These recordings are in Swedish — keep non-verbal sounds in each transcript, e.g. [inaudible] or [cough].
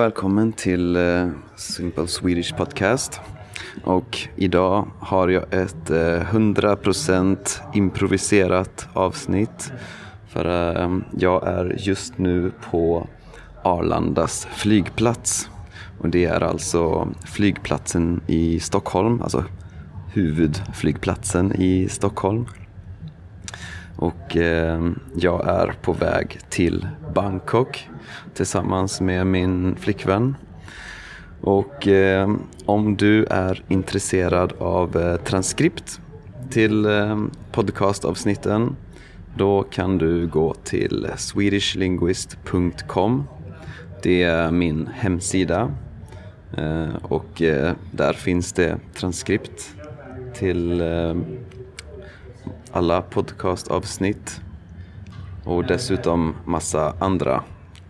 välkommen till uh, Simple Swedish Podcast. Och idag har jag ett eh, uh, 100% improviserat avsnitt. För uh, jag är just nu på Arlandas flygplats. Och det är alltså flygplatsen i Stockholm, alltså huvudflygplatsen i Stockholm. Och eh, jag är på väg till Bangkok tillsammans med min flickvän. Och eh, om du är intresserad av eh, transkript till eh, podcastavsnitten då kan du gå till swedishlinguist.com. Det är min hemsida eh, och eh, där finns det transkript till eh, alla podcastavsnitt och dessutom massa andra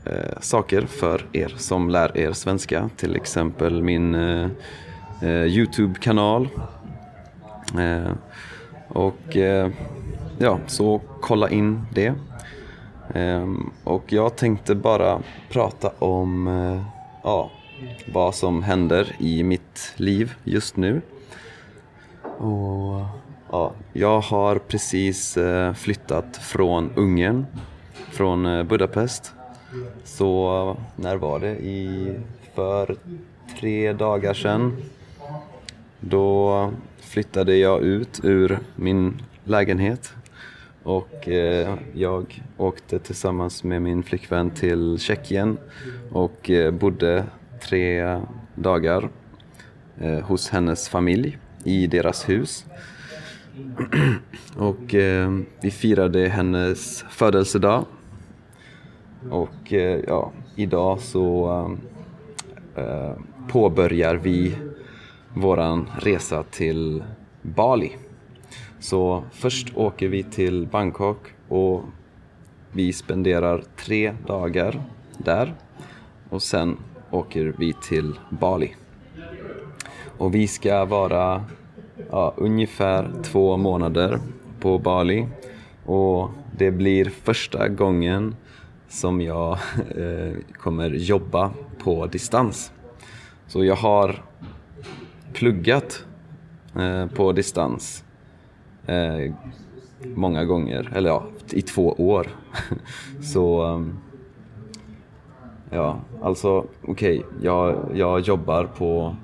eh, saker för er som lär er svenska. Till exempel min eh, eh Youtube-kanal. Eh, och eh, ja, så kolla in det. Eh, och jag tänkte bara prata om eh, ja, vad som händer i mitt liv just nu. Och Ja, jag har precis eh, flyttat från Ungern, från eh, Budapest. Så när var det? I, för tre dagar sedan. Då flyttade jag ut ur min lägenhet och eh, jag åkte tillsammans med min flickvän till Tjeckien och eh, bodde tre dagar hos hennes familj i deras hus. [clears throat] Och eh, vi firade hennes födelsedag. Och eh, ja, idag så eh, eh, påbörjar vi våran resa till Bali. Så först åker vi till Bangkok och vi spenderar tre dagar där och sen åker vi till Bali. Och vi ska vara ja, ungefär två månader på Bali. Och det blir första gången som jag [laughs] eh, kommer jobba på distans. Så jag har pluggat eh, på distans eh, många gånger, eller ja, i två år. [laughs] Så ehm, Ja, alltså okej, okay, jag, jag jobbar på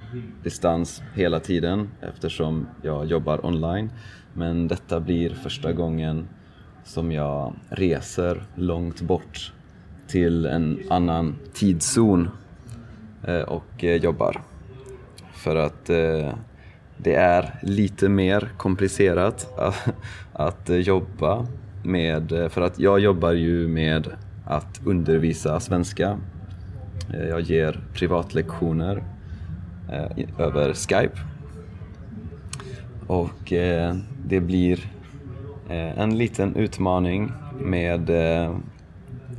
distans hela tiden eftersom jag jobbar online. Men detta blir första gången som jag reser långt bort till en annan tidszon eh, och eh, jobbar. För att eh, det är lite mer komplicerat att jobba med, för att jag jobbar ju med att undervisa svenska Eh, jag ger privatlektioner eh, över Skype. Och eh, det blir en liten utmaning med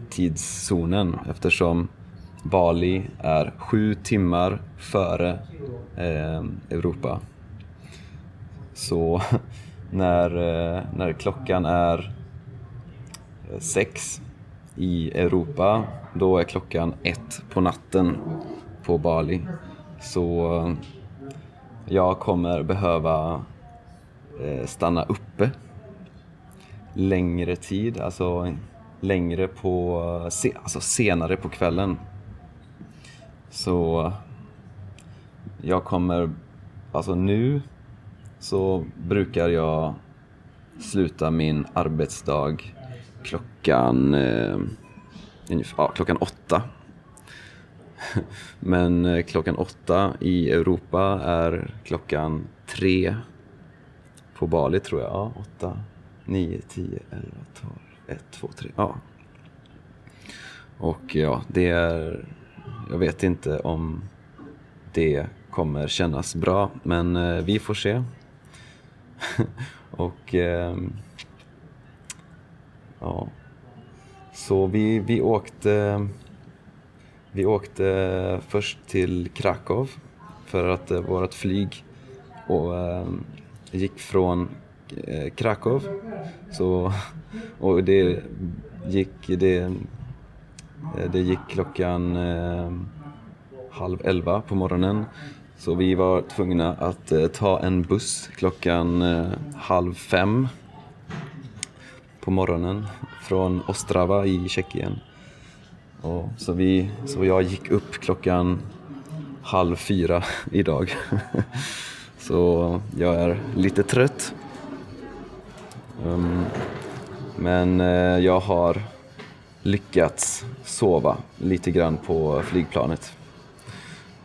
tidszonen eftersom Bali är sju timmar före Europa. Så [laughs] när, när klockan är sex i Europa, då är klockan ett på natten på Bali. Så eh, jag kommer behöva eh, stanna uppe längre tid, alltså längre på, alltså senare på kvällen. Så jag kommer, alltså nu så brukar jag sluta min arbetsdag klockan, eh, ja, klockan åtta. [laughs] Men eh, klockan åtta i Europa är klockan tre på Bali tror jag. Ja, åtta, nio, tio, elva, tolv, ett, två, tre. Ja. Och ja, det är... Jag vet inte om det kommer kännas bra, men eh, vi får se. [laughs] och eh, Ja. Så vi, vi åkte vi åkte först till Krakow för att eh, vårt flyg och, eh, gick från eh, Krakow. Så, [laughs] och det gick, det, det gick klockan halv elva på morgonen. Så vi var tvungna att eh, ta en buss klockan eh, halv fem på morgonen från Ostrava i Tjeckien. Och så, vi, så jag gick upp klockan halv fyra [laughs] idag. [laughs] så jag är lite trött. Um, men eh, jag har lyckats sova lite grann på flygplanet.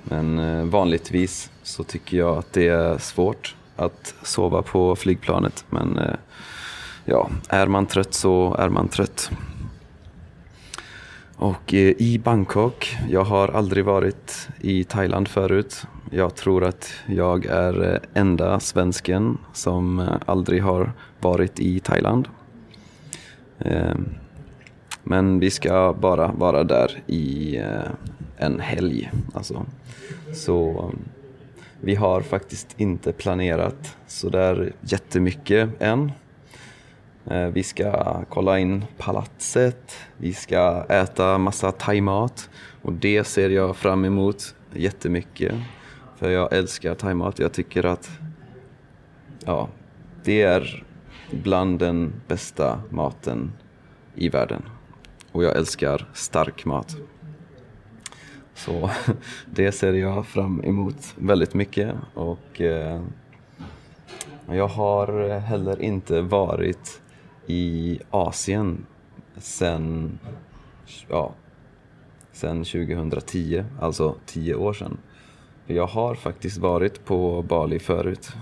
Men eh, vanligtvis så tycker jag att det är svårt att sova på flygplanet. Men eh, ja, är man trött så är man trött. Och eh, i Bangkok, jag har aldrig varit i Thailand förut. Jag tror att jag är eh, enda svensken som eh, aldrig har varit i Thailand. Ehm, men vi ska bara vara där i en helg. Alltså. Så vi har faktiskt inte planerat sådär jättemycket än. Eh, vi ska kolla in palatset, vi ska äta massa thaimat och det ser jag fram emot jättemycket. För jag älskar thaimat. Jag tycker att ja, det är bland den bästa maten i världen. Och jag älskar stark mat. Så [laughs] det ser jag fram emot väldigt mycket och eh, jag har heller inte varit i Asien sen, ja, sen 2010, alltså tio år sedan. För jag har faktiskt varit på Bali förut.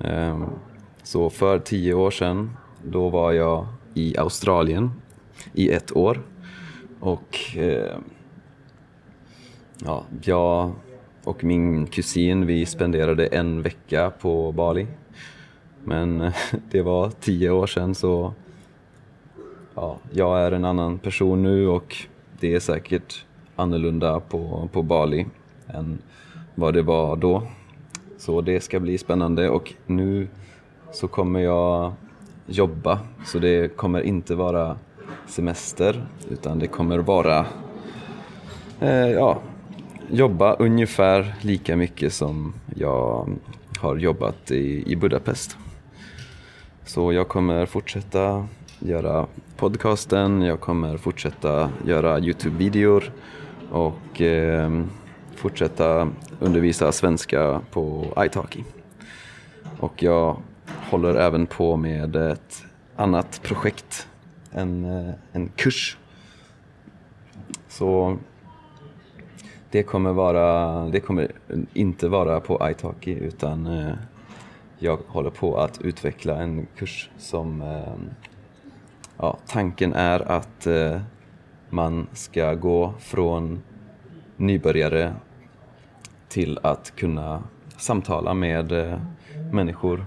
Ehm, så för tio år sedan, då var jag i Australien i ett år och ehm, Ja, jag och min kusin vi spenderade en vecka på Bali. Men eh, [laughs] det var tio år sedan så ja, jag är en annan person nu och det är säkert annorlunda på, på Bali än vad det var då. Så det ska bli spännande och nu så kommer jag jobba så det kommer inte vara semester utan det kommer vara eh, ja, jobba ungefär lika mycket som jag har jobbat i, i Budapest. Så jag kommer fortsätta göra podcasten, jag kommer fortsätta göra Youtube-videor och eh, fortsätta undervisa svenska på italki. Och jag håller även på med ett annat projekt, en, eh, en kurs. Så det kommer, vara, det kommer inte vara på italki utan eh, jag håller på att utveckla en kurs som eh, ja, tanken är att eh, man ska gå från nybörjare till att kunna samtala med eh, människor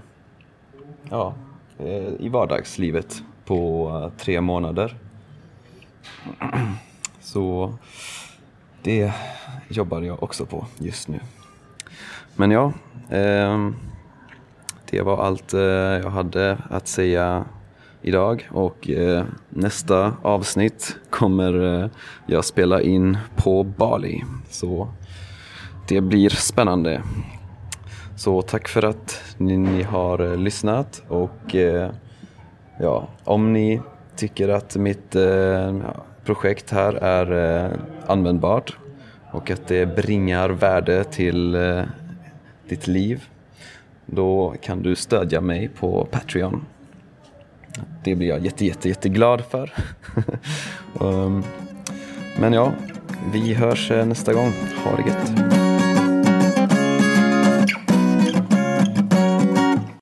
ja, eh, i vardagslivet på eh, tre månader. [clears throat] Så det jobbar jag också på just nu. Men ja, eh, det var allt eh, jag hade att säga idag och eh, nästa avsnitt kommer eh, jag spela in på Bali. Så det blir spännande. Så tack för att ni, ni har eh, lyssnat och eh, ja, om ni tycker att mitt projekt här är eh, användbart och att det bringar värde till eh, ditt liv, då kan du stödja mig på Patreon. Det blir jag jätte, jätte, jätteglad för. um, [laughs] men ja, vi hörs eh, nästa gång. Ha det gött.